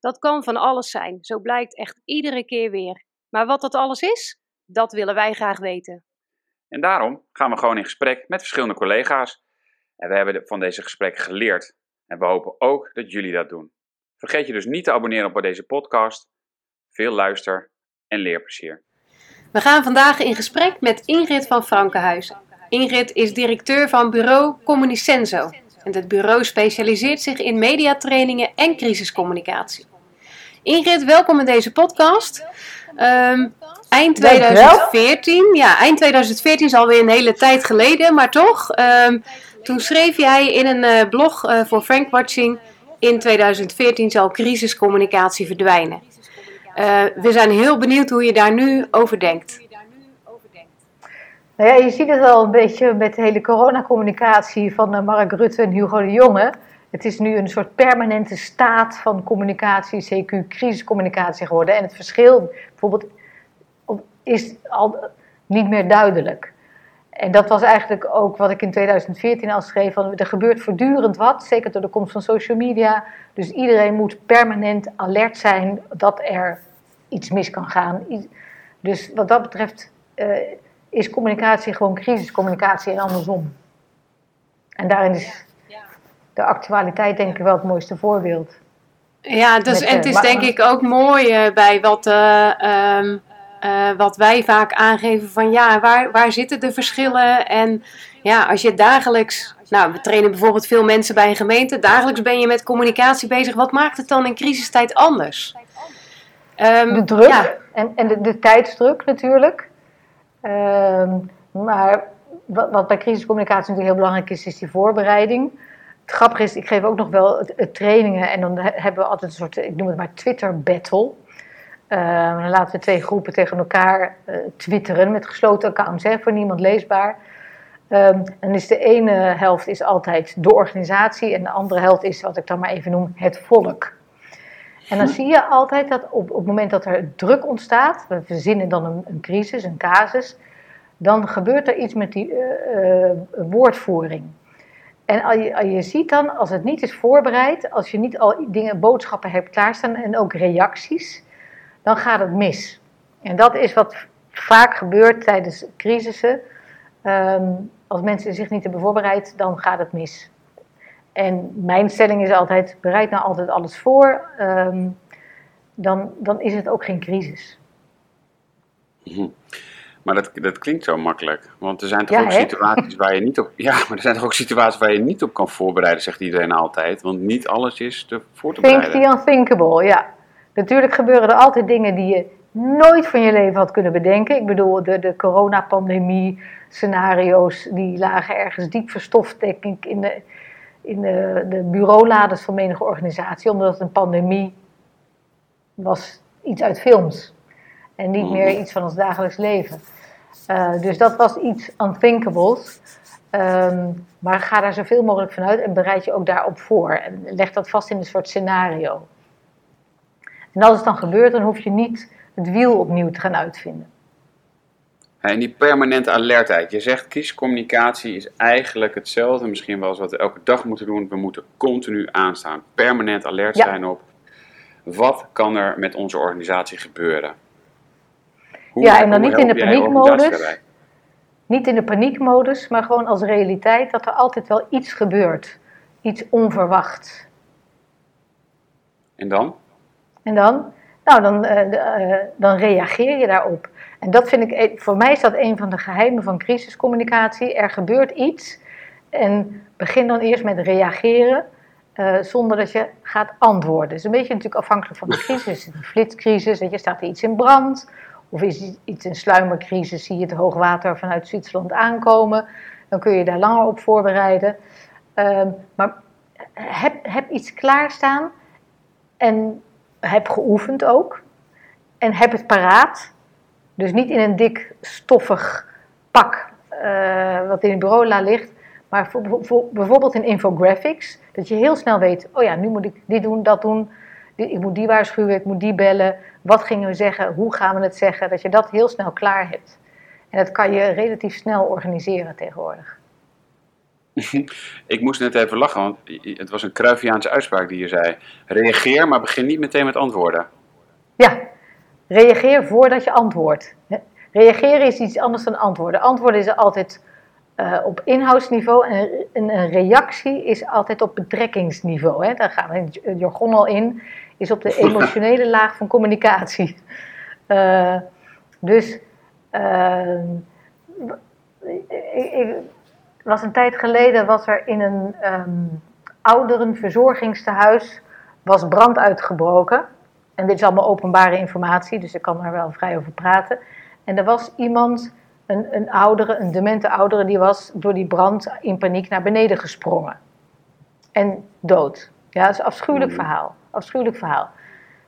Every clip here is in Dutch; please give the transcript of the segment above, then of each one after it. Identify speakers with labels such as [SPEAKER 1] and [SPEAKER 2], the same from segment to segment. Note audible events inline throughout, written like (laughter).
[SPEAKER 1] Dat kan van alles zijn, zo blijkt echt iedere keer weer. Maar wat dat alles is, dat willen wij graag weten.
[SPEAKER 2] En daarom gaan we gewoon in gesprek met verschillende collega's. En we hebben van deze gesprekken geleerd. En we hopen ook dat jullie dat doen. Vergeet je dus niet te abonneren op deze podcast. Veel luister en leerplezier.
[SPEAKER 1] We gaan vandaag in gesprek met Ingrid van Frankenhuizen. Ingrid is directeur van bureau Communicenzo. En het bureau specialiseert zich in mediatrainingen en crisiscommunicatie. Ingrid, welkom in deze podcast. Um, eind 2014, ja, eind 2014 is alweer een hele tijd geleden, maar toch. Um, toen schreef jij in een uh, blog uh, voor Frank Watching: in 2014 zal crisiscommunicatie verdwijnen. Uh, we zijn heel benieuwd hoe je daar nu over denkt.
[SPEAKER 3] Nou ja, je ziet het al een beetje met de hele coronacommunicatie van Mark Rutte en Hugo de Jonge. Het is nu een soort permanente staat van communicatie, CQ crisiscommunicatie geworden. En het verschil bijvoorbeeld is al niet meer duidelijk. En dat was eigenlijk ook wat ik in 2014 al schreef. Van, er gebeurt voortdurend wat, zeker door de komst van social media. Dus iedereen moet permanent alert zijn dat er iets mis kan gaan. Dus wat dat betreft uh, is communicatie gewoon crisiscommunicatie en andersom. En daarin is de actualiteit denk ik wel het mooiste voorbeeld.
[SPEAKER 1] Ja, dus, en het is denk ik ook mooi uh, bij wat, uh, um, uh, wat wij vaak aangeven van ja, waar, waar zitten de verschillen? En ja, als je dagelijks, nou we trainen bijvoorbeeld veel mensen bij een gemeente, dagelijks ben je met communicatie bezig. Wat maakt het dan in crisistijd anders?
[SPEAKER 3] Um, de druk ja. en, en de, de tijdsdruk natuurlijk. Um, maar wat, wat bij crisiscommunicatie natuurlijk heel belangrijk is, is die voorbereiding. Het grappige is, ik geef ook nog wel trainingen en dan hebben we altijd een soort, ik noem het maar Twitter-battle. Uh, dan laten we twee groepen tegen elkaar uh, twitteren met gesloten accounts, hè, voor niemand leesbaar. Um, en dus de ene helft is altijd de organisatie en de andere helft is wat ik dan maar even noem het volk. En dan zie je altijd dat op, op het moment dat er druk ontstaat, we verzinnen dan een, een crisis, een casus, dan gebeurt er iets met die uh, woordvoering. En al je, ziet dan, als het niet is voorbereid, als je niet al dingen, boodschappen hebt klaarstaan en ook reacties, dan gaat het mis. En dat is wat vaak gebeurt tijdens crisissen. Um, als mensen zich niet hebben voorbereid, dan gaat het mis. En mijn stelling is altijd: bereid nou altijd alles voor, um, dan, dan is het ook geen crisis.
[SPEAKER 2] Mm maar dat, dat klinkt zo makkelijk. Want er zijn toch ook situaties waar je niet op. (laughs) Ja, maar er zijn toch ook situaties waar je niet op kan voorbereiden, zegt iedereen altijd. Want niet alles is te voor te
[SPEAKER 3] bereiden. Think the unthinkable, ja. Natuurlijk gebeuren er altijd dingen die je nooit van je leven had kunnen bedenken. Ik bedoel, de, de coronapandemie scenario's, die lagen ergens diep verstoft, denk ik, in de, in de, de bureaulades van menige organisatie. Omdat het een pandemie was iets uit films. En niet meer mhm. iets van ons dagelijks leven. Uh, dus dat was iets unthinkables. Um, maar ga daar zoveel mogelijk vanuit en bereid je ook daarop voor. En leg dat vast in een soort scenario. En als het dan gebeurt, dan hoef je niet het wiel opnieuw te gaan uitvinden.
[SPEAKER 2] En die permanente alertheid. Je zegt kiescommunicatie is eigenlijk hetzelfde, misschien wel als wat we elke dag moeten doen. We moeten continu aanstaan, permanent alert zijn op wat kan er met onze organisatie gebeuren
[SPEAKER 3] ja, en dan niet in de paniekmodus. Niet in de paniekmodus, maar gewoon als realiteit dat er altijd wel iets gebeurt. Iets onverwachts.
[SPEAKER 2] En dan?
[SPEAKER 3] En dan? Nou, dan, uh, dan reageer je daarop. En dat vind ik, e-, voor mij is dat een van de geheimen van crisiscommunicatie. Er gebeurt iets en begin dan eerst met reageren. Uh, zonder dat je gaat antwoorden. Het is een beetje natuurlijk afhankelijk van de (laughs) crisis. Een flitscrisis, dat je staat er iets in brand. Of is iets een sluimercrisis, zie je het hoogwater vanuit Zwitserland aankomen. Dan kun je daar langer op voorbereiden. Um, maar heb, heb iets klaarstaan en heb geoefend ook. en heb het paraat. Dus niet in een dik stoffig pak uh, wat in het bureau la ligt. Maar voor, voor, bijvoorbeeld in infographics. Dat je heel snel weet, oh ja, nu moet ik dit doen, dat doen. Ik moet die waarschuwen, ik moet die bellen. Wat gingen we zeggen? Hoe gaan we het zeggen? Dat je dat heel snel klaar hebt. En dat kan je relatief snel organiseren tegenwoordig. (laughs)
[SPEAKER 2] Ik moest net even lachen, want het was een Cruyffiaanse uitspraak die je zei. Reageer, maar begin niet meteen met antwoorden.
[SPEAKER 3] Ja, reageer voordat je antwoordt. Reageren is iets anders dan antwoorden. Antwoorden is altijd uh, op inhoudsniveau en een, reactie is altijd op betrekkingsniveau. Hè? Daar gaan we in het jargon al in. Is op de emotionele (laughs) laag van communicatie. Uh, dus uh, ik, ik, was een tijd geleden was er in een um, ouderenverzorgingstehuis was brand uitgebroken. En dit is allemaal openbare informatie, dus ik kan daar wel vrij over praten. En er was iemand, een, een oudere, een demente oudere, die was door die brand in paniek naar beneden gesprongen. En dood. Ja, dat is een afschuwelijk hmm. verhaal. Afschuwelijk verhaal.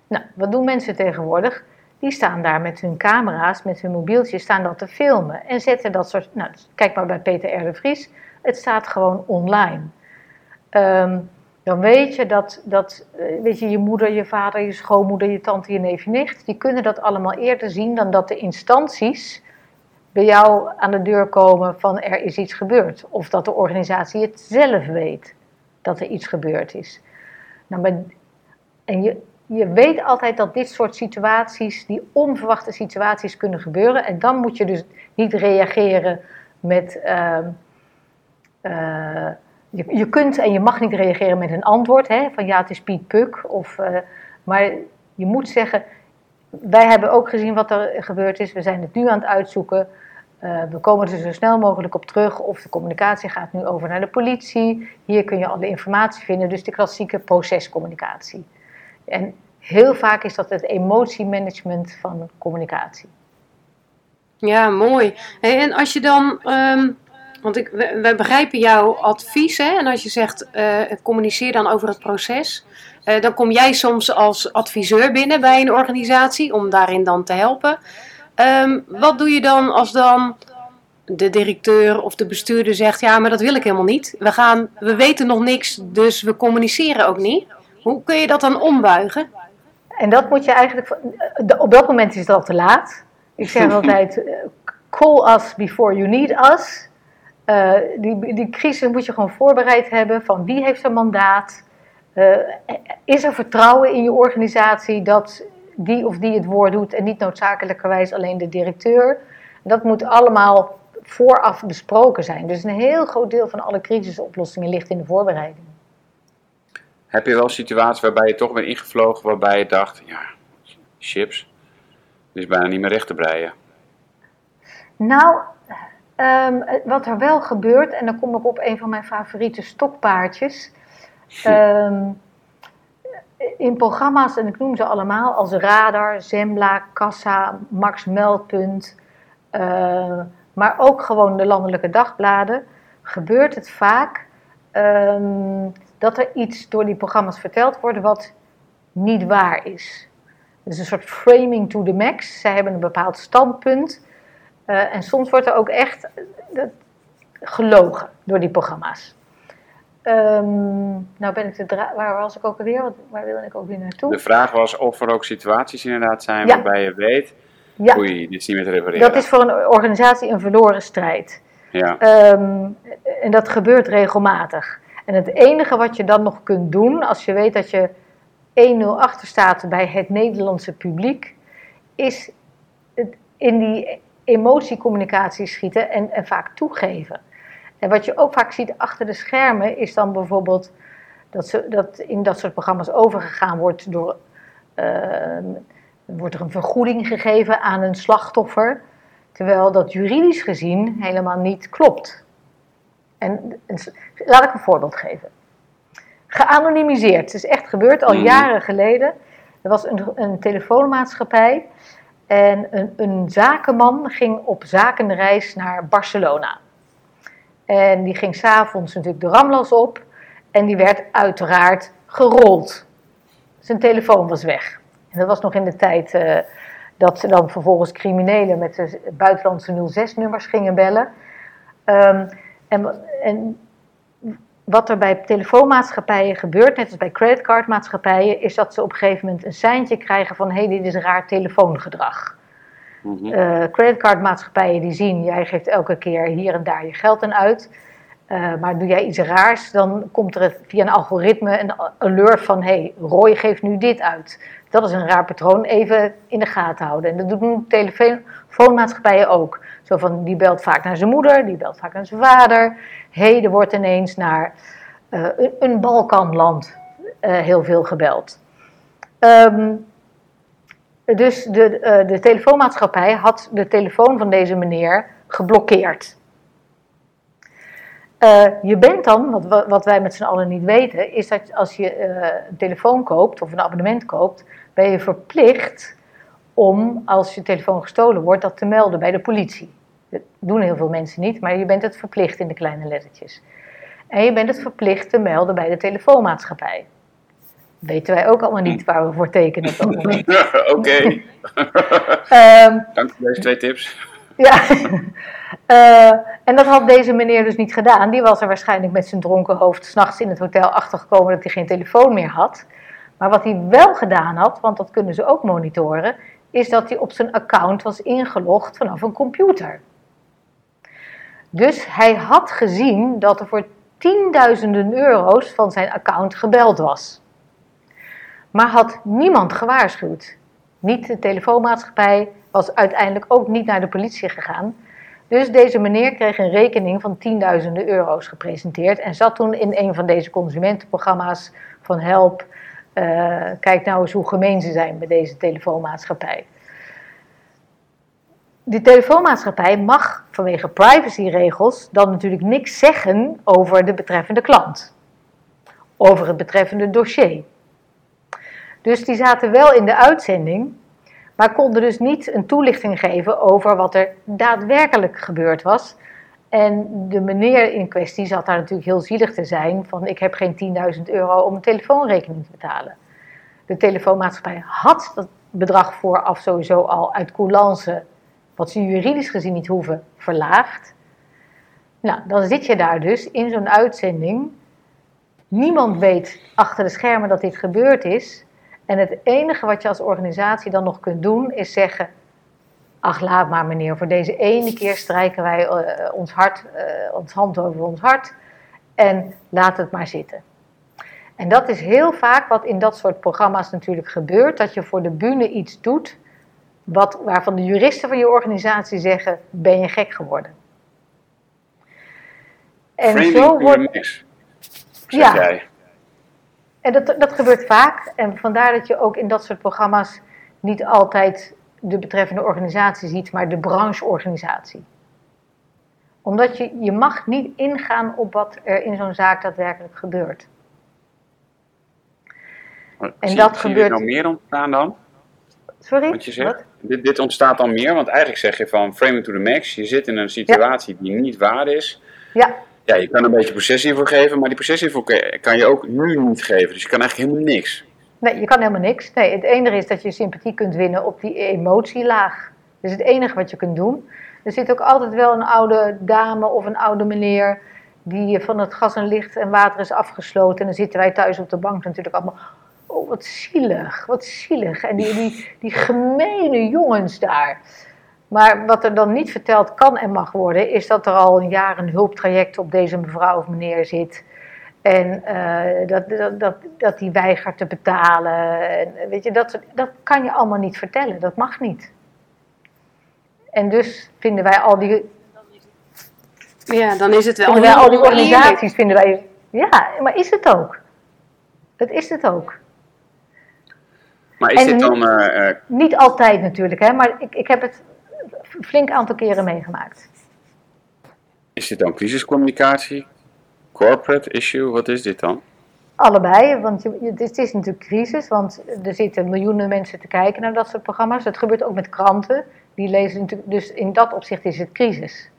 [SPEAKER 3] Nou, wat doen mensen tegenwoordig? Die staan daar met hun camera's, met hun mobieltjes, staan dat te filmen. En zetten dat soort. Nou, kijk maar bij Peter R. de Vries. Het staat gewoon online. Um, dan weet je dat, dat eh, weet je, je moeder, je vader, je schoonmoeder, je tante, je neef, je nicht, die kunnen dat allemaal eerder zien dan dat de instanties bij jou aan de deur komen van er is iets gebeurd. Of dat de organisatie het zelf weet dat er iets gebeurd is. Nou, en je, je weet altijd dat dit soort situaties, die onverwachte situaties kunnen gebeuren. En dan moet je dus niet reageren met... Uh, je, je kunt en je mag niet reageren met een antwoord, hè, van ja, het is Piet Puk. Of, uh, maar je moet zeggen, wij hebben ook gezien wat er gebeurd is, we zijn het nu aan het uitzoeken. Uh, we komen er zo snel mogelijk op terug of de communicatie gaat nu over naar de politie. Hier kun je alle informatie vinden, dus de klassieke procescommunicatie. En heel vaak is dat het emotiemanagement van communicatie.
[SPEAKER 1] Ja, mooi. En als je dan um, want ik, wij begrijpen jouw advies. Hè? En als je zegt, uh, communiceer dan over het proces. Uh, dan kom jij soms als adviseur binnen bij een organisatie om daarin dan te helpen. Um, wat doe je dan als dan de directeur of de bestuurder zegt: Ja, maar dat wil ik helemaal niet. We, gaan, we weten nog niks, dus we communiceren ook niet. Hoe kun je dat dan ombuigen?
[SPEAKER 3] En dat moet je eigenlijk. Op dat moment is het al te laat. Ik zeg (laughs) altijd: call us before you need us. Uh, die, die crisis moet je gewoon voorbereid hebben van wie heeft een mandaat. Uh, is er vertrouwen in je organisatie dat die of die het woord doet en niet noodzakelijkerwijs alleen de directeur. Dat moet allemaal vooraf besproken zijn. Dus een heel groot deel van alle crisisoplossingen ligt in de voorbereiding.
[SPEAKER 2] Heb je wel situaties waarbij je toch bent ingevlogen waarbij je dacht, ja, chips, is bijna niet meer recht te breien?
[SPEAKER 3] Nou, Um, wat er wel gebeurt, en dan kom ik op een van mijn favoriete stokpaardjes. Um, in programma's, en ik noem ze allemaal, als Radar, Zembla, Kassa, Max Meldpunt, uh, maar ook gewoon de landelijke dagbladen, gebeurt het vaak um, dat er iets door die programma's verteld wordt wat niet waar is. Dus een soort framing to the max. Zij hebben een bepaald standpunt. Uh, en soms wordt er ook echt uh, gelogen door die programma's. Um, nou ben ik de waar was ik ook alweer? Waar wilde ik ook weer naartoe?
[SPEAKER 2] De vraag was of er ook situaties inderdaad zijn waarbij je weet, ja. oei, dit is niet meer te repareren.
[SPEAKER 3] Dat is voor een organisatie een verloren strijd.
[SPEAKER 2] Ja.
[SPEAKER 3] Um, en dat gebeurt regelmatig. En het enige wat je dan nog kunt doen, als je weet dat je 1-0 achter staat bij het Nederlandse publiek, is in die emotiecommunicatie schieten en, vaak toegeven. En wat je ook vaak ziet achter de schermen is dan bijvoorbeeld dat, ze, dat in dat soort programma's overgegaan wordt door. Uh, wordt er een vergoeding gegeven aan een slachtoffer, terwijl dat juridisch gezien helemaal niet klopt. En, en laat ik een voorbeeld geven. Geanonimiseerd. Het is echt gebeurd al mhm. jaren geleden. Er was een, een telefoonmaatschappij en een, een zakenman ging op zakenreis naar Barcelona. En die ging s'avonds natuurlijk de Ramlas op. En die werd uiteraard gerold. Zijn telefoon was weg. En dat was nog in de tijd uh, dat ze dan vervolgens criminelen met de buitenlandse 06-nummers gingen bellen. Um, en, en wat er bij telefoonmaatschappijen gebeurt, net als bij creditcardmaatschappijen, is dat ze op een gegeven moment een seintje krijgen van hé, hey, dit is raar telefoongedrag. Mm creditcardmaatschappijen die zien, jij geeft elke keer hier en daar je geld aan uit. Uh, maar doe jij iets raars, dan komt er via een algoritme een alert van: hey, Roy geeft nu dit uit. Dat is een raar patroon, even in de gaten houden. En dat doen telefoonmaatschappijen ook. Zo van, die belt vaak naar zijn moeder, die belt vaak naar zijn vader. Hé, hey, er wordt ineens naar uh, een, een, Balkanland uh, heel veel gebeld. Um, dus de, de telefoonmaatschappij had de telefoon van deze meneer geblokkeerd. Uh, je bent dan, wat, wat wij met z'n allen niet weten, is dat als je uh, een telefoon koopt of een abonnement koopt, ben je verplicht om, als je telefoon gestolen wordt, dat te melden bij de politie. Dat doen heel veel mensen niet, maar je bent het verplicht in de kleine lettertjes. En je bent het verplicht te melden bij de telefoonmaatschappij. Weten wij ook allemaal niet waar we voor tekenen op dat (laughs) moment.
[SPEAKER 2] Oké. um, Dank voor deze twee tips.
[SPEAKER 3] Ja, (laughs) uh, en dat had deze meneer dus niet gedaan. Die was er waarschijnlijk met zijn dronken hoofd s'nachts in het hotel achtergekomen dat hij geen telefoon meer had. Maar wat hij wel gedaan had, want dat kunnen ze ook monitoren, is dat hij op zijn account was ingelogd vanaf een computer. Dus hij had gezien dat er voor tienduizenden euro's van zijn account gebeld was. Maar had niemand gewaarschuwd. Niet de telefoonmaatschappij was uiteindelijk ook niet naar de politie gegaan. Dus deze meneer kreeg een rekening van tienduizenden euro's gepresenteerd en zat toen in een van deze consumentenprogramma's van Help. Uh, kijk nou eens hoe gemeen ze zijn met deze telefoonmaatschappij. De telefoonmaatschappij mag vanwege privacyregels dan natuurlijk niks zeggen over de betreffende klant, over het betreffende dossier. Dus die zaten wel in de uitzending, maar konden dus niet een toelichting geven over wat er daadwerkelijk gebeurd was. En de meneer in kwestie zat daar natuurlijk heel zielig te zijn van ik heb geen 10.000 euro om een telefoonrekening te betalen. De telefoonmaatschappij had dat bedrag vooraf sowieso al uit coulance, wat ze juridisch gezien niet hoeven, verlaagd. Nou, dan zit je daar dus in zo'n uitzending. Niemand weet achter de schermen dat dit gebeurd is. En het enige wat je als organisatie dan nog kunt doen is zeggen: Ach, laat maar meneer, voor deze ene keer strijken wij uh, ons, hart, uh, ons hand over ons hart en laat het maar zitten. En dat is heel vaak wat in dat soort programma's natuurlijk gebeurt: dat je voor de bühne iets doet wat, waarvan de juristen van je organisatie zeggen: Ben je gek geworden?
[SPEAKER 2] En zo wordt. Ja, jij.
[SPEAKER 3] En dat, dat gebeurt vaak. En vandaar dat je ook in dat soort programma's niet altijd de betreffende organisatie ziet, maar de brancheorganisatie. Omdat je, je mag niet ingaan op wat er in zo'n zaak daadwerkelijk gebeurt.
[SPEAKER 2] Maar, en zie, dat zie gebeurt. nou meer ontstaan dan?
[SPEAKER 3] Sorry?
[SPEAKER 2] Want je zegt, dit, dit, ontstaat dan meer, want eigenlijk zeg je van framing to the max, je zit in een situatie die niet waar is.
[SPEAKER 3] Ja.
[SPEAKER 2] Ja, je kan een beetje processie voor geven, maar die processie voor kan je ook nu niet geven. Dus je kan eigenlijk helemaal niks.
[SPEAKER 3] Nee, je kan helemaal niks. Nee, het enige is dat je sympathie kunt winnen op die emotielaag. Dat is het enige wat je kunt doen. Er zit ook altijd wel een oude dame of een oude meneer die van het gas en licht en water is afgesloten. En dan zitten wij thuis op de bank natuurlijk allemaal. Oh, wat zielig, wat zielig. En die, die, die gemene jongens daar. Maar wat er dan niet verteld kan en mag worden, is dat er al een jaar een hulptraject op deze mevrouw of meneer zit. En uh, dat, dat, dat, dat die weigert te betalen. En, weet je, dat, dat kan je allemaal niet vertellen. Dat mag niet. En dus vinden wij al die.
[SPEAKER 1] Ja, dan is het wel.
[SPEAKER 3] Vinden wij al die organisaties vinden wij. Ja, maar is het ook? Dat is het ook.
[SPEAKER 2] Maar is dit dan. Uh, uh...
[SPEAKER 3] Niet altijd natuurlijk, hè, maar ik, ik heb het flink aantal keren meegemaakt.
[SPEAKER 2] Is dit dan crisiscommunicatie? Corporate issue? Wat is dit dan?
[SPEAKER 3] Allebei, want het is natuurlijk crisis, want er zitten miljoenen mensen te kijken naar dat soort programma's. Dat gebeurt ook met kranten, die lezen natuurlijk, dus in dat opzicht is het crisis.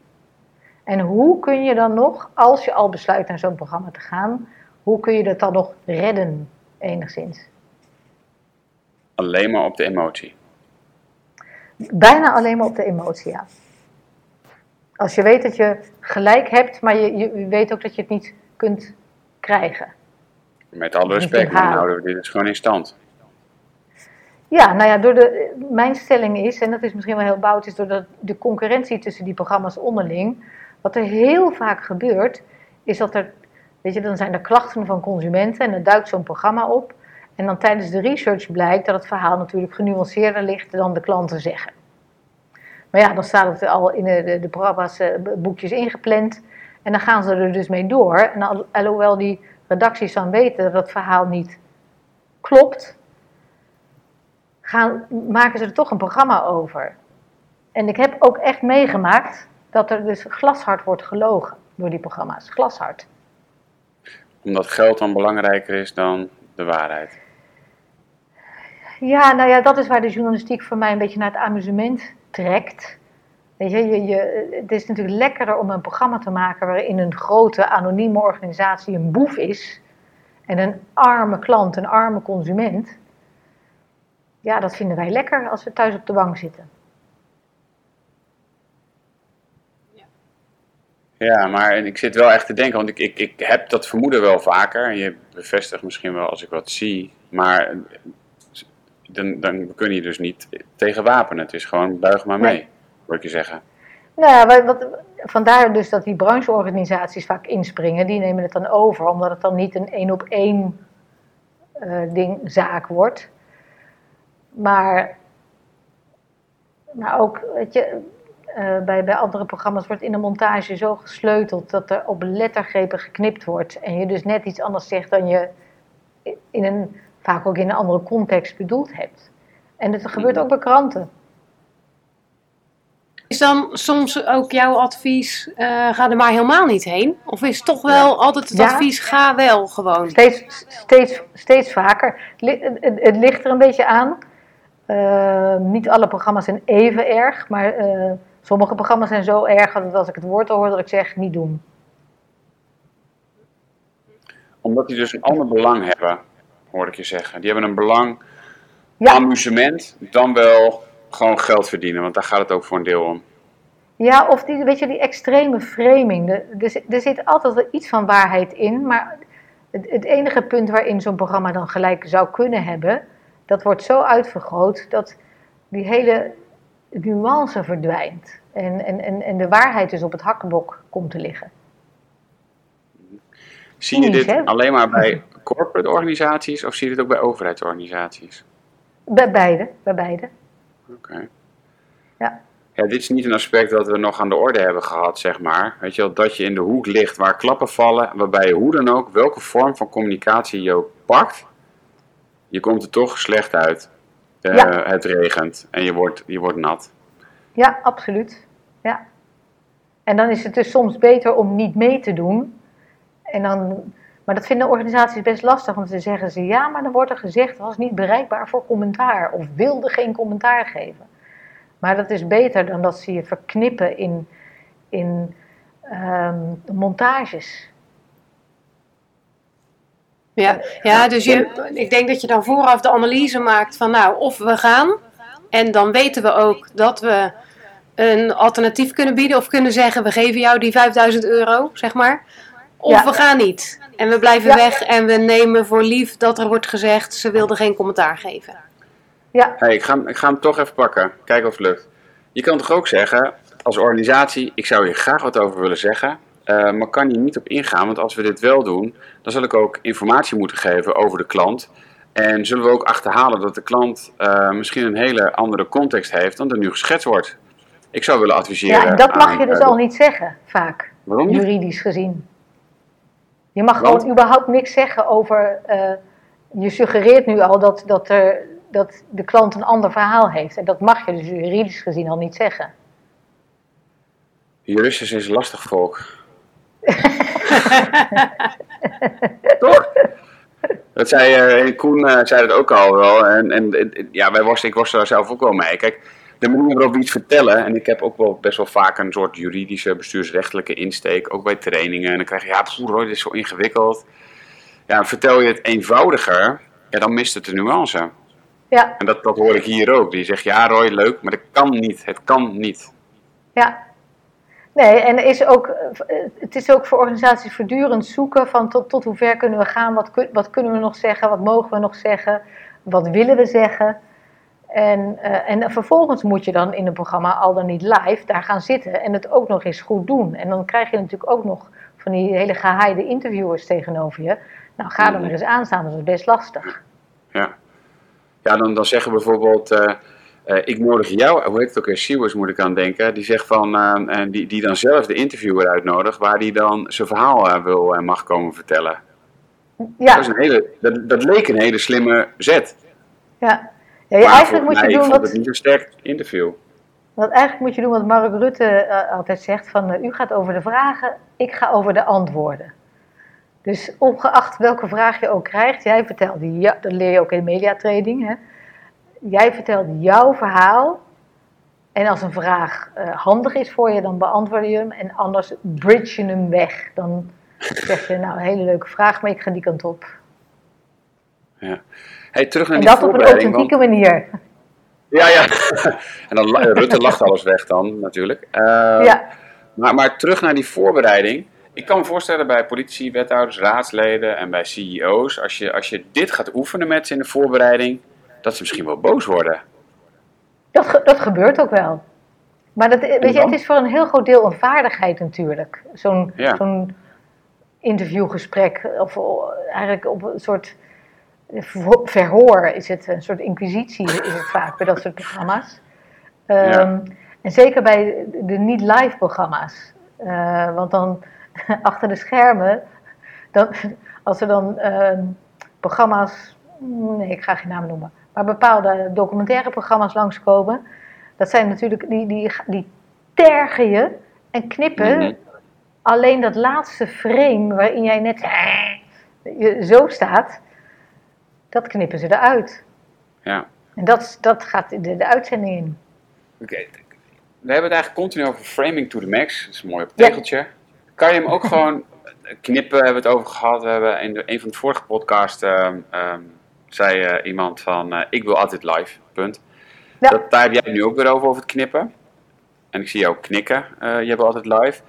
[SPEAKER 3] En hoe kun je dan nog, als je al besluit naar zo'n programma te gaan, hoe kun je dat dan nog redden, enigszins?
[SPEAKER 2] Alleen maar op de emotie.
[SPEAKER 3] Bijna alleen maar op de emotie aan. Als je weet dat je gelijk hebt, maar je, je weet ook dat je het niet kunt krijgen.
[SPEAKER 2] Met alle respect, dan houden we dit dus gewoon in stand.
[SPEAKER 3] Ja, nou ja, door de, mijn stelling is, en dat is misschien wel heel bout, is door de, de concurrentie tussen die programma's onderling. Wat er heel vaak gebeurt, is dat er, weet je, dan zijn er klachten van consumenten en dan duikt zo'n programma op. En dan tijdens de research blijkt dat het verhaal natuurlijk genuanceerder ligt dan de klanten zeggen. Maar ja, dan staat het al in de, de, uh, boekjes ingepland. En dan gaan ze er dus mee door. En al, alhoewel die redacties dan weten dat het verhaal niet klopt, gaan, maken ze er toch een programma over. En ik heb ook echt meegemaakt dat er dus glashard wordt gelogen door die programma's. Glashard.
[SPEAKER 2] Omdat geld dan belangrijker is dan de waarheid.
[SPEAKER 3] Ja, nou ja, dat is waar de journalistiek voor mij een beetje naar het amusement trekt. Weet je, je, je, het is natuurlijk lekkerder om een programma te maken waarin een grote anonieme organisatie een boef is en een arme klant, een arme consument. Ja, dat vinden wij lekker als we thuis op de bank zitten.
[SPEAKER 2] Ja, maar ik zit wel echt te denken, want ik, ik, ik heb dat vermoeden wel vaker. En je bevestigt misschien wel als ik wat zie. Maar dan, dan kun je dus niet tegen wapenen. Het is gewoon buig maar mee, nee. wil ik je zeggen.
[SPEAKER 3] Nou ja, wat, vandaar dus dat die brancheorganisaties vaak inspringen. Die nemen het dan over, omdat het dan niet een één op één uh, ding, zaak wordt. Maar, maar ook, weet je, uh, bij, bij andere programma's wordt in de montage zo gesleuteld dat er op lettergrepen geknipt wordt. En je dus net iets anders zegt dan je in een, vaak ook in een andere context bedoeld hebt. En dat gebeurt ook bij kranten.
[SPEAKER 1] Is dan soms ook jouw advies, uh, ga er maar helemaal niet heen? Of is toch wel ja. altijd het ja. advies, ga wel gewoon?
[SPEAKER 3] Steeds, steeds, steeds vaker. Het, ligt er een beetje aan. Uh, niet alle programma's zijn even erg, maar uh, sommige programma's zijn zo erg dat als ik het woord hoor, dat ik zeg, niet doen.
[SPEAKER 2] Omdat die dus een ander belang hebben, hoor ik je zeggen. Die hebben een belang, ja. amusement, dan wel gewoon geld verdienen, want daar gaat het ook voor een deel om.
[SPEAKER 3] Ja, of die, weet je, die extreme framing. Er, er zit altijd wel iets van waarheid in, maar het, het enige punt waarin zo'n programma dan gelijk zou kunnen hebben, dat wordt zo uitvergroot dat die hele nuance verdwijnt. En, en, en, en de waarheid dus op het hakkenbok komt te liggen.
[SPEAKER 2] Zie je dit alleen maar bij (laughs) corporate organisaties of zie je dit ook bij overheidsorganisaties?
[SPEAKER 3] Bij beide, bij beide.
[SPEAKER 2] Oké. Okay.
[SPEAKER 3] Ja.
[SPEAKER 2] Ja, dit is niet een aspect dat we nog aan de orde hebben gehad, zeg maar. Weet je wel, dat je in de hoek ligt waar klappen vallen, waarbij je hoe dan ook, welke vorm van communicatie je ook pakt, je komt er toch slecht uit. Uh, ja. Het regent en je wordt, je wordt nat.
[SPEAKER 3] Ja, absoluut. Ja. En dan is het dus soms beter om niet mee te doen. En dan, maar dat vinden organisaties best lastig, want dan zeggen ze ja, maar dan wordt er gezegd was niet bereikbaar voor commentaar of wilde geen commentaar geven. Maar dat is beter dan dat ze je verknippen in, in um, montages.
[SPEAKER 1] Ja, ja, dus je, ik denk dat je dan vooraf de analyse maakt van nou, of we gaan. En dan weten we ook dat we een alternatief kunnen bieden of kunnen zeggen we geven jou die 5000 euro, zeg maar. Of ja. we gaan niet. En we blijven ja. weg en we nemen voor lief dat er wordt gezegd ze wilde geen commentaar geven.
[SPEAKER 3] Ja.
[SPEAKER 2] Hey, ik, ga, ik ga hem toch even pakken. Kijken of het lukt. Je kan toch ook zeggen, als organisatie, ik zou hier graag wat over willen zeggen. Uh, maar kan hier niet op ingaan, want als we dit wel doen, dan zal ik ook informatie moeten geven over de klant. En zullen we ook achterhalen dat de klant uh, misschien een hele andere context heeft dan er nu geschetst wordt. Ik zou willen adviseren.
[SPEAKER 3] Ja, dat mag aan, je dus uh, al niet zeggen, vaak.
[SPEAKER 2] Waarom niet?
[SPEAKER 3] Juridisch gezien. Je mag want? gewoon überhaupt niks zeggen over. Je suggereert nu al dat, dat, er, dat de klant een ander verhaal heeft. En dat mag je dus juridisch gezien al niet zeggen.
[SPEAKER 2] Juristen is lastig volk. (laughs) Toch? Dat zei uh, Koen uh, zei dat ook al wel. En, en ja, wij worsten, ik worstel daar zelf ook wel mee. Kijk, de manier waarop we iets vertellen, en ik heb ook wel best wel vaak een soort juridische, bestuursrechtelijke insteek, ook bij trainingen. En dan krijg je, ja, poeh, dit is zo ingewikkeld. Ja, vertel je het eenvoudiger, ja, dan mist het de nuance.
[SPEAKER 3] Ja.
[SPEAKER 2] En dat, dat hoor ik hier ook. Die zegt, ja Roy, leuk, maar dat kan niet. Het kan niet.
[SPEAKER 3] Ja. Nee, en is ook, het is ook voor organisaties voortdurend zoeken van tot, tot hoe ver kunnen we gaan, wat, wat kunnen we nog zeggen, wat mogen we nog zeggen, wat willen we zeggen. En, uh, en vervolgens moet je dan in een programma al dan niet live daar gaan zitten en het ook nog eens goed doen. En dan krijg je natuurlijk ook nog van die hele gehaaide interviewers tegenover je. Nou, ga er maar eens aan staan, dat is best lastig.
[SPEAKER 2] Ja, ja dan, dan zeggen we bijvoorbeeld, uh, uh, ik nodig jou, hoe heet het ook weer, Sewers moet ik aan denken, die zegt van, uh, die, die dan zelf de interviewer uitnodigt, waar die dan zijn verhaal wil en mag komen vertellen.
[SPEAKER 3] Ja.
[SPEAKER 2] Dat, is een hele, dat, dat leek een hele slimme zet.
[SPEAKER 3] Ja, ja je eigenlijk moet je doen wat...
[SPEAKER 2] het niet een sterk interview.
[SPEAKER 3] Want eigenlijk moet je doen wat Mark Rutte altijd zegt: van u gaat over de vragen, ik ga over de antwoorden. Dus ongeacht welke vraag je ook krijgt, jij vertelt, ja, dat leer je ook in de mediatraining, hè? Jij vertelt jouw verhaal. En als een vraag uh, handig is voor je, dan beantwoord je hem. En anders bridge je hem weg. Dan zeg je, nou, een hele leuke vraag, maar ik ga die kant op.
[SPEAKER 2] Ja. Hey, terug naar
[SPEAKER 3] en
[SPEAKER 2] die
[SPEAKER 3] dat op een authentieke
[SPEAKER 2] want-
[SPEAKER 3] manier.
[SPEAKER 2] Ja, ja. (laughs) en dan la- Rutte lacht alles weg dan, natuurlijk. Eh,
[SPEAKER 3] ja.
[SPEAKER 2] maar, maar terug naar die voorbereiding. Ik kan me voorstellen bij politici, wethouders, raadsleden en bij CEO's, als je, als je dit gaat oefenen met ze in de voorbereiding, dat ze misschien wel boos worden.
[SPEAKER 3] Dat, ge- dat gebeurt ook wel. Maar dat, weet je, het is voor een heel groot deel een vaardigheid natuurlijk. Zo'n
[SPEAKER 2] Ja.
[SPEAKER 3] zo'n interviewgesprek, of eh, eigenlijk op een soort verho- verhoor is het, een soort inquisitie is het vaak bij dat soort programma's. Ehm, En zeker bij de niet-live programma's. Eh, want dan (laughs) achter de schermen, dan, (laughs) als er dan ehm, programma's, nee ik ga geen naam noemen, maar bepaalde documentaire programma's langskomen, dat zijn natuurlijk, die, die, die tergen je en knippen
[SPEAKER 2] Mhm.
[SPEAKER 3] alleen dat laatste frame waarin jij net je zo staat, dat knippen ze eruit.
[SPEAKER 2] Ja.
[SPEAKER 3] En dat, dat gaat de, de uitzending in.
[SPEAKER 2] Oké, We hebben het eigenlijk continu over framing to the max. Dat is een mooi op tegeltje. Kan je hem ook gewoon knippen, hebben we het over gehad. We hebben in de, een van de vorige podcasts ehm, ehm, zei eh, iemand van eh, ik wil altijd live, punt.
[SPEAKER 3] Ja.
[SPEAKER 2] Dat, daar heb jij nu ook weer over, over het knippen. En ik zie jou knikken, eh, je wil altijd live.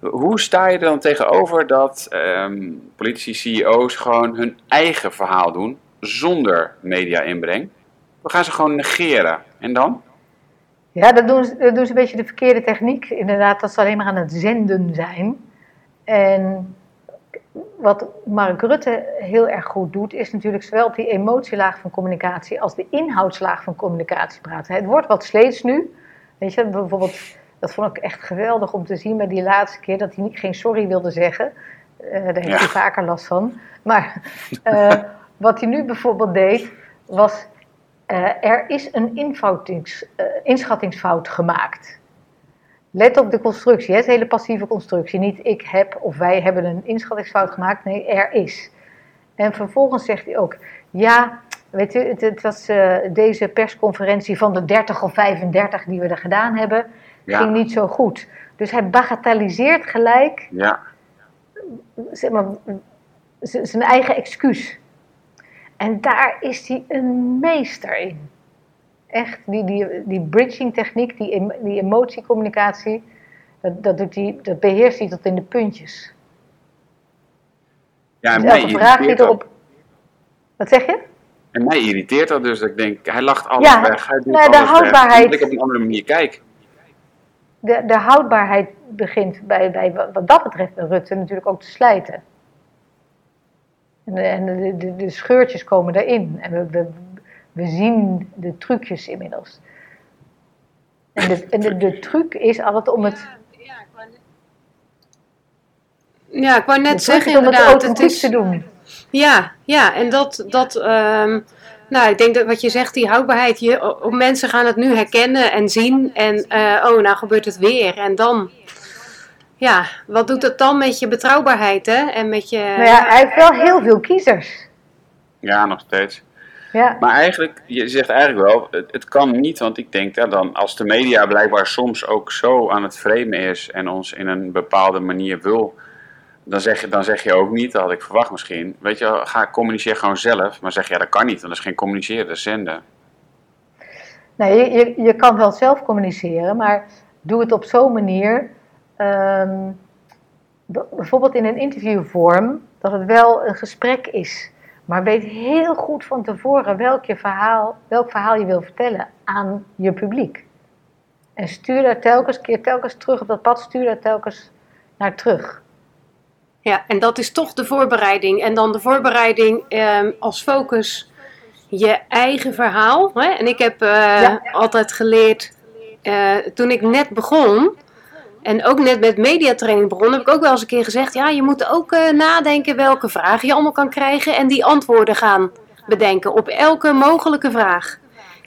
[SPEAKER 2] Hoe sta je er dan tegenover dat ehm, politici, CEO's gewoon hun eigen verhaal doen zonder media-inbreng? We gaan ze gewoon negeren. En dan?
[SPEAKER 3] Ja, dat doen, ze, dat doen ze een beetje de verkeerde techniek. Inderdaad, dat ze alleen maar aan het zenden zijn. En wat Mark Rutte heel erg goed doet, is natuurlijk zowel op die emotielaag van communicatie als de inhoudslaag van communicatie praten. Het wordt wat sleets nu. Weet je, bijvoorbeeld, dat vond ik echt geweldig om te zien bij die laatste keer dat hij niet, geen sorry wilde zeggen. Eh, daar heeft
[SPEAKER 2] Ja.
[SPEAKER 3] hij vaker last van. Maar eh, (laughs) wat hij nu bijvoorbeeld deed, was eh, er is een inschattingsfout gemaakt. Let op de constructie, het is een hele passieve constructie. Niet ik heb of wij hebben een inschattingsfout gemaakt, nee, er is. En vervolgens zegt hij ook, ja, weet u, het, het was eh, deze persconferentie van de 30 of 35 die we er gedaan hebben,
[SPEAKER 2] Ja.
[SPEAKER 3] ging niet zo goed. Dus hij bagatelliseert gelijk
[SPEAKER 2] Ja,
[SPEAKER 3] zeg maar, zijn eigen excuus. En daar is hij een meester in. Echt, die, die, die bridging techniek, die, die emotiecommunicatie, dat, dat, doet hij, dat beheerst hij tot in de puntjes.
[SPEAKER 2] ja en
[SPEAKER 3] dus
[SPEAKER 2] mij
[SPEAKER 3] elke vraag die
[SPEAKER 2] irriteert dat.
[SPEAKER 3] erop... Wat zeg je?
[SPEAKER 2] En mij irriteert dat dus. Dat ik denk, hij lacht alles
[SPEAKER 3] Ja,
[SPEAKER 2] weg. Hij doet
[SPEAKER 3] nou, de
[SPEAKER 2] alles weg.
[SPEAKER 3] houdbaarheid-
[SPEAKER 2] Dat ik op een andere manier kijk.
[SPEAKER 3] De, de houdbaarheid begint bij, bij, wat dat betreft bij Rutte natuurlijk ook te slijten. En de, de, de, de scheurtjes komen erin. En we, we, we zien de trucjes inmiddels. En de, en de, de truc is altijd om het,
[SPEAKER 1] Ja, ik wou net
[SPEAKER 3] truc
[SPEAKER 1] zeggen
[SPEAKER 3] is om het
[SPEAKER 1] inderdaad. Het
[SPEAKER 3] authentiek
[SPEAKER 1] is,
[SPEAKER 3] te doen.
[SPEAKER 1] ja, ja, en dat, dat ehm, nou, ik denk dat wat je zegt, die houdbaarheid, je, op mensen gaan het nu herkennen en zien en eh, oh, nou gebeurt het weer. En dan, ja, wat doet het dan met je betrouwbaarheid, hè? En met je,
[SPEAKER 3] Maar ja, hij heeft wel heel veel kiezers.
[SPEAKER 2] Ja, nog steeds.
[SPEAKER 3] Ja,
[SPEAKER 2] Maar eigenlijk, je zegt eigenlijk wel, het, het kan niet. Want ik denk dat dan, als de media blijkbaar soms ook zo aan het framen is en ons in een bepaalde manier wil, dan zeg, je, dan zeg je ook niet, dat had ik verwacht misschien. Weet je, ga communiceer gewoon zelf. Maar zeg ja, dat kan niet, want dat is geen communiceren, dat is zenden.
[SPEAKER 3] Nee, je, je kan wel zelf communiceren, maar doe het op zo'n manier. Ehm, bijvoorbeeld in een interviewvorm, dat het wel een gesprek is. Maar weet heel goed van tevoren welk, je verhaal, welk verhaal je wil vertellen aan je publiek. En stuur daar telkens, keer telkens terug op dat pad, stuur daar telkens naar terug.
[SPEAKER 1] Ja, en dat is toch de voorbereiding. En dan de voorbereiding ehm, als focus je eigen verhaal. Hè? En ik heb uh, altijd geleerd, uh, toen ik net begon, en ook net met mediatraining begon, heb ik ook wel eens een keer gezegd: ja, je moet ook uh, nadenken welke vragen je allemaal kan krijgen en die antwoorden gaan bedenken op elke mogelijke vraag.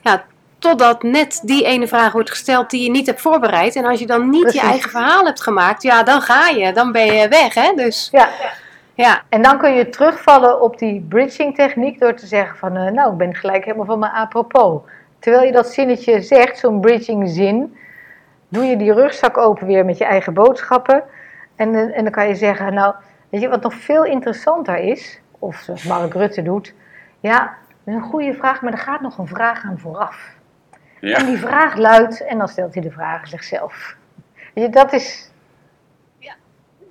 [SPEAKER 1] Ja, totdat net die ene vraag wordt gesteld die je niet hebt voorbereid. En als je dan niet je eigen verhaal hebt gemaakt, ja, dan ga je, dan ben je weg, hè? Dus.
[SPEAKER 3] Ja. Ja, en dan kun je terugvallen op die bridging techniek door te zeggen van, uh, nou, ik ben gelijk helemaal van mijn apropos. Terwijl je dat zinnetje zegt, zo'n bridging zin, doe je die rugzak open weer met je eigen boodschappen. En, eh, en dan kan je zeggen, nou, weet je wat nog veel interessanter is, of zoals Mark Rutte doet, ja, dat is een goede vraag, maar er gaat nog een vraag aan vooraf. Ja. En die vraag luidt, en dan stelt hij de vraag zichzelf. Weet je, dat is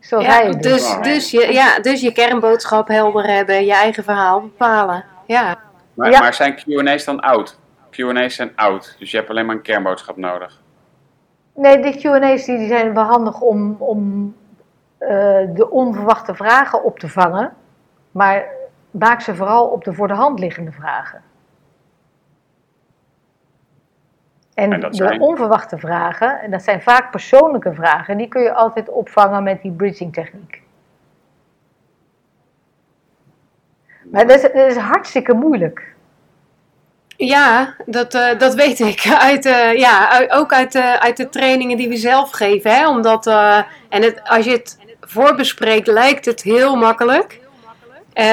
[SPEAKER 3] zoals ja, hij
[SPEAKER 1] dus, dus, je, ja, dus je kernboodschap helder hebben, je eigen verhaal bepalen. Ja.
[SPEAKER 2] Maar, maar zijn Q&A's dan oud? Q&A's zijn oud, dus je hebt alleen maar een kernboodschap nodig.
[SPEAKER 3] Nee, die Q&A's die zijn wel handig om, om uh, de onverwachte vragen op te vangen. Maar maak ze vooral op de voor de hand liggende vragen. En, en de onverwachte vragen, en dat zijn vaak persoonlijke vragen, die kun je altijd opvangen met die bridging techniek. Maar dat is, dat is hartstikke moeilijk.
[SPEAKER 1] Ja, dat, uh, dat weet ik. (laughs) Uit, uh, ja, ook uit, uh, uit de trainingen die we zelf geven. Hè? Omdat, en het, als je het voorbespreekt, lijkt het heel makkelijk.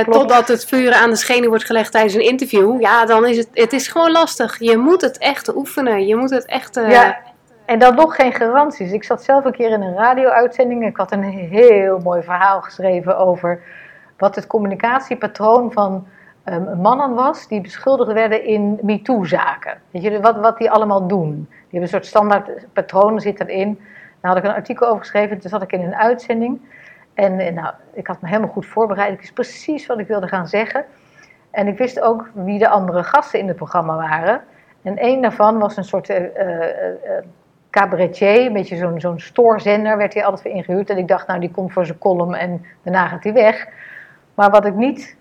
[SPEAKER 1] totdat het vuur aan de schenen wordt gelegd tijdens een interview. Ja, dan is het, het is gewoon lastig. Je moet het echt oefenen. Je moet het echt...
[SPEAKER 3] Ja, en dan nog geen garanties. Ik zat zelf een keer in een radio-uitzending. Ik had een heel mooi verhaal geschreven over wat het communicatiepatroon van um, mannen was die beschuldigd werden in MeToo-zaken. Weet je, wat, wat die allemaal doen. Die hebben een soort standaard patroon, zit erin. Daar had ik een artikel over geschreven, toen zat ik in een uitzending. En, en nou, ik had me helemaal goed voorbereid. Ik wist precies wat ik wilde gaan zeggen. En ik wist ook wie de andere gasten in het programma waren. En een daarvan was een soort uh, cabaretier, een beetje zo'n zo'n stoorzender, werd hij altijd voor ingehuurd. En ik dacht, nou, die komt voor zijn column en daarna gaat hij weg. Maar wat ik niet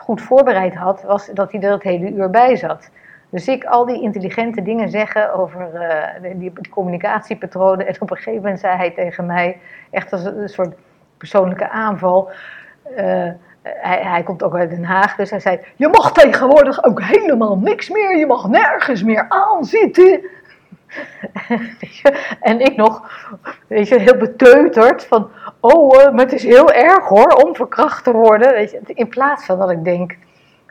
[SPEAKER 3] goed voorbereid had, was dat hij er het hele uur bij zat. Dus ik al die intelligente dingen zeggen over uh, die, communicatiepatronen. En op een gegeven moment zei hij tegen mij, echt als een, soort persoonlijke aanval. Uh, hij, hij, komt ook uit Den Haag, dus hij zei: Je mag tegenwoordig ook helemaal niks meer, je mag nergens meer aanzitten. (laughs) en ik nog, weet je, heel beteuterd van, oh, uh, maar het is heel erg hoor, om verkracht te worden. Weet je, in plaats van dat ik denk,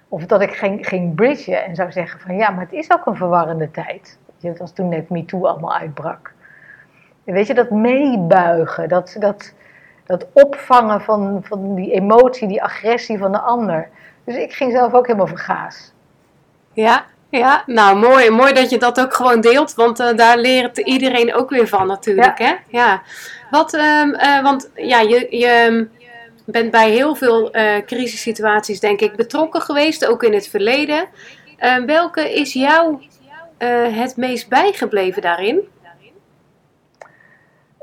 [SPEAKER 3] of dat ik ging, ging bridgen en zou zeggen van, ja, maar het is ook een verwarrende tijd. Je, het was toen net MeToo allemaal uitbrak. En weet je, dat meebuigen, dat, dat, dat opvangen van, van die emotie, die agressie van de ander. Dus ik ging zelf ook helemaal vergaas.
[SPEAKER 1] Ja, ja, nou mooi. Mooi dat je dat ook gewoon deelt, want uh, daar leert iedereen ook weer van natuurlijk. Ja. Hè? Ja. Wat, um, uh, want ja, je, je bent bij heel veel uh, crisissituaties denk ik betrokken geweest, ook in het verleden. Ehm, welke is jou het meest bijgebleven daarin?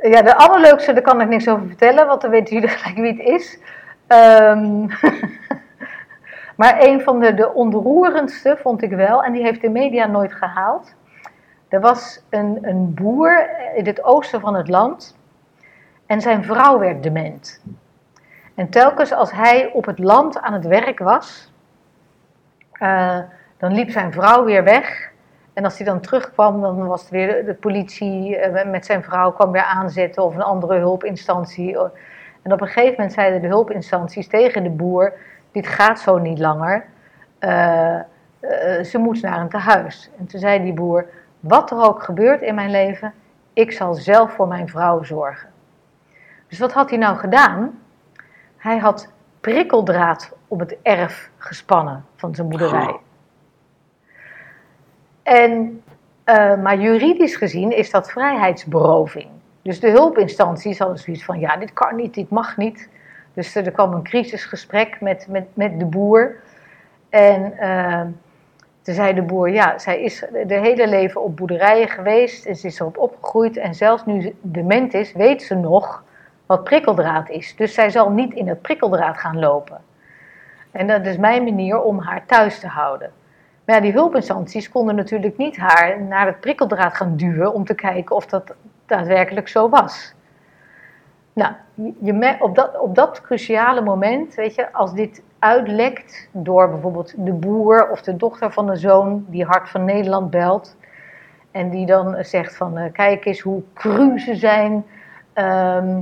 [SPEAKER 3] Ja, de allerleukste, daar kan ik niks over vertellen, want dan weten jullie gelijk wie het is. Um, (laughs) Maar een van de, de ontroerendste vond ik wel, en die heeft de media nooit gehaald. Er was een, een boer in het oosten van het land en zijn vrouw werd dement. En telkens als hij op het land aan het werk was, uh, dan liep zijn vrouw weer weg. En als hij dan terugkwam, dan was het weer de, politie uh, met zijn vrouw kwam weer aanzetten of een andere hulpinstantie. En op een gegeven moment zeiden de hulpinstanties tegen de boer: dit gaat zo niet langer. Uh, uh, ze moet naar een tehuis. En toen zei die boer, wat er ook gebeurt in mijn leven, ik zal zelf voor mijn vrouw zorgen. Dus wat had hij nou gedaan? Hij had prikkeldraad op het erf gespannen van zijn boerderij. En maar juridisch gezien is dat vrijheidsberoving. Dus de hulpinstanties hadden zoiets van, ja, dit kan niet, dit mag niet. Dus er kwam een crisisgesprek met, met, met de boer. En uh, toen zei de boer, ja, zij is de hele leven op boerderijen geweest. En ze is erop opgegroeid. En zelfs nu dement is, weet ze nog wat prikkeldraad is. Dus zij zal niet in het prikkeldraad gaan lopen. En dat is mijn manier om haar thuis te houden. Maar ja, die hulpinstanties konden natuurlijk niet haar naar het prikkeldraad gaan duwen om te kijken of dat daadwerkelijk zo was. Nou, je, op, dat, op dat cruciale moment, weet je, als dit uitlekt door bijvoorbeeld de boer of de dochter van de zoon die Hart van Nederland belt. En die dan zegt van, uh, kijk eens hoe cru ze zijn. Ehm,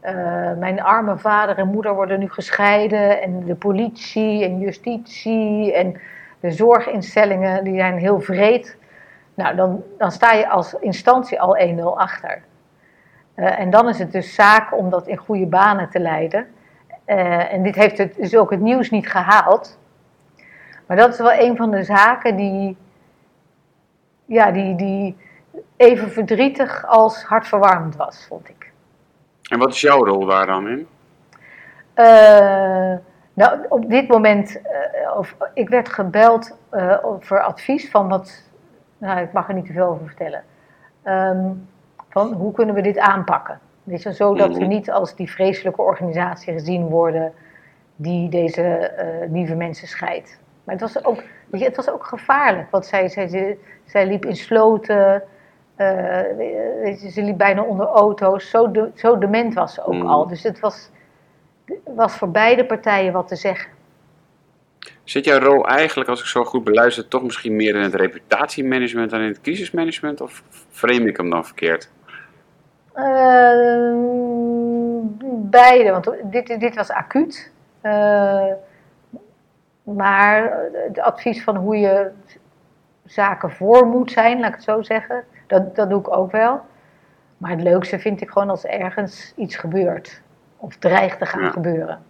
[SPEAKER 3] eh, mijn arme vader en moeder worden nu gescheiden. En de politie en justitie en de zorginstellingen, die zijn heel vreed. Nou, dan, dan sta je als instantie al 1-0 achter. Uh, en dan is het dus zaak om dat in goede banen te leiden. Uh, en dit heeft het, dus ook het nieuws niet gehaald. Maar dat is wel een van de zaken die, ja, die, die even verdrietig als hartverwarmend was, vond ik.
[SPEAKER 2] En wat is jouw rol daar dan in?
[SPEAKER 3] Uh, nou, op dit moment, of, ik werd gebeld voor advies van wat nou, ik mag er niet te veel over vertellen. Ehm, van hoe kunnen we dit aanpakken? Weet je, zodat we mhm. niet als die vreselijke organisatie gezien worden die deze uh, lieve mensen scheidt. Maar het was ook, weet je, het was ook gevaarlijk. Want zij, zij, zij liep in sloten, uh, weet je, ze liep bijna onder auto's. Zo, de, zo dement was ze ook mhm. al. Dus het was, was voor beide partijen wat te zeggen.
[SPEAKER 2] Zit jouw rol eigenlijk, als ik zo goed beluister, toch misschien meer in het reputatiemanagement dan in het crisismanagement? Of frame ik hem dan verkeerd?
[SPEAKER 3] Uh, beide, want dit, dit was acuut. Uh, maar het advies van hoe je zaken voor moet zijn, laat ik het zo zeggen, dat, dat doe ik ook wel. Maar het leukste vind ik gewoon als ergens iets gebeurt. Of dreigt te gaan gebeuren.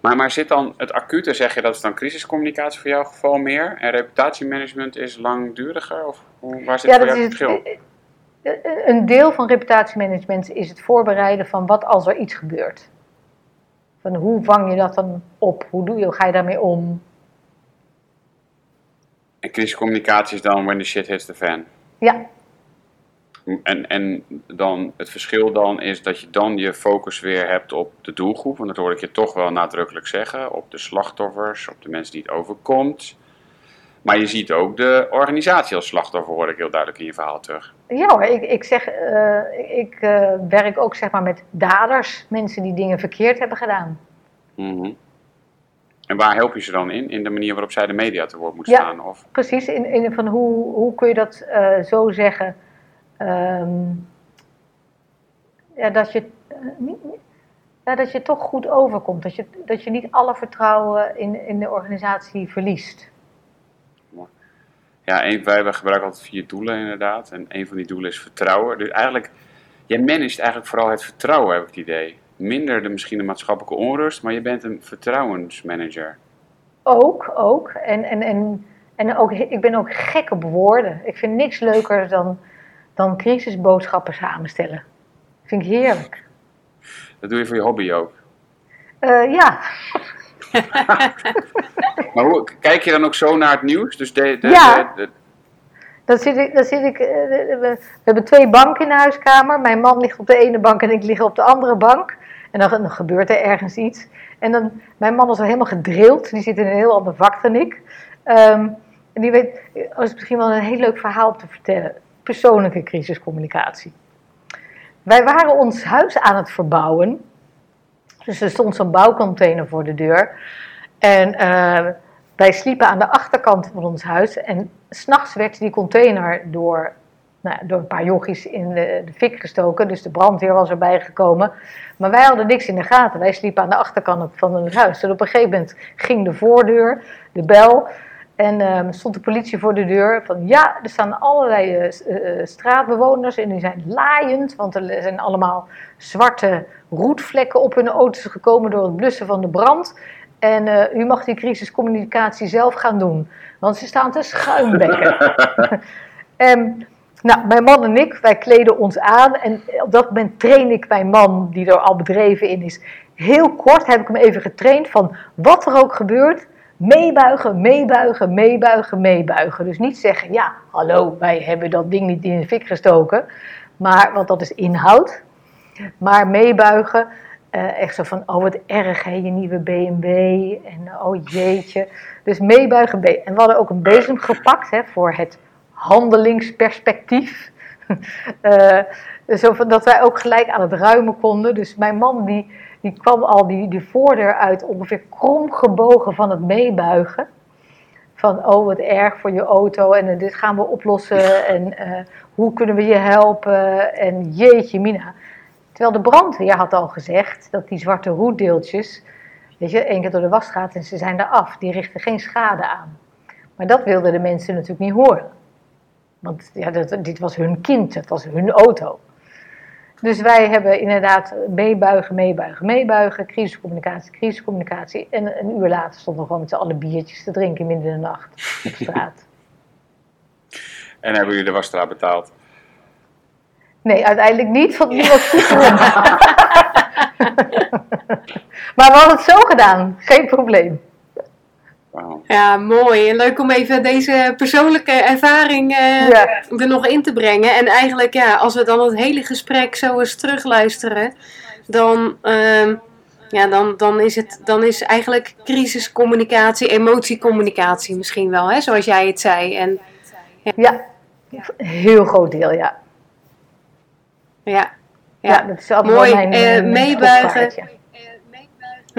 [SPEAKER 2] Maar, maar zit dan het acute, zeg je dat is dan crisiscommunicatie voor jouw geval meer? En reputatiemanagement is langduriger? Of hoe, waar zit ja, voor jou het verschil?
[SPEAKER 3] Een deel van reputatiemanagement is het voorbereiden van wat als er iets gebeurt. Van hoe vang je dat dan op? Hoe, doe je, hoe ga je daarmee om?
[SPEAKER 2] En crisiscommunicatie is dan when the shit hits the fan?
[SPEAKER 3] Ja,
[SPEAKER 2] en, en dan het verschil dan is dat je dan je focus weer hebt op de doelgroep. Want dat hoor ik je toch wel nadrukkelijk zeggen. Op de slachtoffers, op de mensen die het overkomt. Maar je ziet ook de organisatie als slachtoffer, hoor ik heel duidelijk in je verhaal terug.
[SPEAKER 3] Ja hoor, ik, ik, zeg, uh, ik uh, werk ook zeg maar met daders. Mensen die dingen verkeerd hebben gedaan.
[SPEAKER 2] Mm -hmm. En waar help je ze dan in? In de manier waarop zij de media te woord moet staan?
[SPEAKER 3] Ja, of? precies. In, in, van hoe, hoe kun je dat uh, zo zeggen Um, ja, dat, je, ja, dat je toch goed overkomt. Dat je, dat je niet alle vertrouwen in, in de organisatie verliest.
[SPEAKER 2] Ja, een, wij gebruiken altijd vier doelen inderdaad. En een van die doelen is vertrouwen. Dus eigenlijk, jij managt eigenlijk vooral het vertrouwen, heb ik het idee. Minder de, misschien de maatschappelijke onrust, maar je bent een vertrouwensmanager.
[SPEAKER 3] Ook, ook. En, en, en, en ook, ik ben ook gek op woorden. Ik vind niks leuker dan dan crisisboodschappen samenstellen. Vind ik heerlijk.
[SPEAKER 2] Dat doe je voor je hobby ook?
[SPEAKER 3] Uh, ja. (laughs)
[SPEAKER 2] maar hoe, kijk je dan ook zo naar het nieuws? Dus de, de,
[SPEAKER 3] ja. De, dan zit ik, dan zit ik, eh, we hebben twee banken in de huiskamer. Mijn man ligt op de ene bank en ik lig op de andere bank. En dan, dan gebeurt er ergens iets. En dan, mijn man is al helemaal gedrild. Die zit in een heel ander vak dan ik. Um, en die weet, dat is misschien wel een heel leuk verhaal om te vertellen persoonlijke crisiscommunicatie. Wij waren ons huis aan het verbouwen. Dus er stond zo'n bouwcontainer voor de deur. En uh, wij sliepen aan de achterkant van ons huis. En s'nachts werd die container door, nou, door een paar jochies in de, de, fik gestoken. Dus de brandweer was erbij gekomen. Maar wij hadden niks in de gaten. Wij sliepen aan de achterkant van het huis. En op een gegeven moment ging de voordeur, de bel. En um, stond de politie voor de deur van ja, er staan allerlei uh, straatbewoners en die zijn laaiend, want er zijn allemaal zwarte roetvlekken op hun auto's gekomen door het blussen van de brand. En uh, u mag die crisiscommunicatie zelf gaan doen, want ze staan te schuimbekken. Um, (laughs) nou, mijn man en ik, wij kleden ons aan. En op dat moment train ik mijn man, die er al bedreven in is. Heel kort heb ik hem even getraind van wat er ook gebeurt. Meebuigen, meebuigen, meebuigen, meebuigen. Dus niet zeggen, ja, hallo, wij hebben dat ding niet in de fik gestoken. Maar, want dat is inhoud. Maar meebuigen, uh, echt zo van, oh wat erg hè, je nieuwe BMW. En oh jeetje. Dus meebuigen. En we hadden ook een bezem gepakt hè, voor het handelingsperspectief. (laughs) uh, zodat wij ook gelijk aan het ruimen konden. Dus mijn man die, die kwam al die, die voordeur uit ongeveer kromgebogen van het meebuigen. Van oh wat erg voor je auto en uh, dit gaan we oplossen en uh, hoe kunnen we je helpen en jeetje mina. Terwijl de brandweer had al gezegd dat die zwarte roetdeeltjes, weet je, één keer door de was gaat en ze zijn er af. Die richten geen schade aan. Maar dat wilden de mensen natuurlijk niet horen. Want ja, dat, dit was hun kind, het was hun auto. Dus wij hebben inderdaad meebuigen, meebuigen, meebuigen, crisiscommunicatie, crisiscommunicatie. En een uur later stonden we gewoon met z'n allen biertjes te drinken midden in de nacht op straat. (laughs)
[SPEAKER 2] en hebben jullie de wasstraat betaald?
[SPEAKER 3] Nee, uiteindelijk niet, want niemand vroeg (laughs) (laughs) Maar we hadden het zo gedaan, geen probleem.
[SPEAKER 1] Ja, mooi. En leuk om even deze persoonlijke ervaring uh, er nog in te brengen. En eigenlijk, ja, als we dan het hele gesprek zo eens terugluisteren, dan, uh, ja, dan, dan, is, het, dan is eigenlijk crisiscommunicatie, emotiecommunicatie misschien wel, hè, zoals jij het zei. En,
[SPEAKER 3] ja. ja, heel groot deel, ja.
[SPEAKER 1] Ja, ja. ja dat is mooi. Mijn, uh, meebuigen.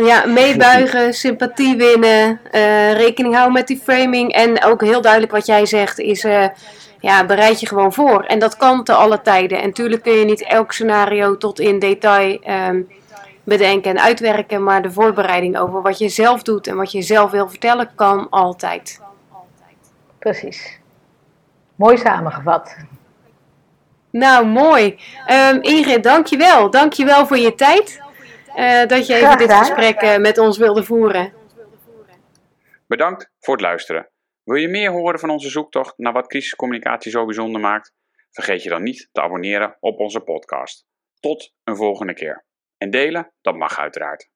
[SPEAKER 1] Ja, meebuigen, (laughs) sympathie winnen, uh, rekening houden met die framing. En ook heel duidelijk wat jij zegt is, uh, ja, bereid je gewoon voor. En dat kan te alle tijden. En natuurlijk kun je niet elk scenario tot in detail um, bedenken en uitwerken. Maar de voorbereiding over wat je zelf doet en wat je zelf wil vertellen, kan altijd.
[SPEAKER 3] Precies. Mooi samengevat.
[SPEAKER 1] Nou, mooi. Um, Ingrid, dankjewel. Dankjewel voor je tijd. Uh, dat je even dit gesprek uh, met ons wilde voeren.
[SPEAKER 2] Bedankt voor het luisteren. Wil je meer horen van onze zoektocht naar wat crisiscommunicatie zo bijzonder maakt? Vergeet je dan niet te abonneren op onze podcast. Tot een volgende keer. En delen, dat mag uiteraard.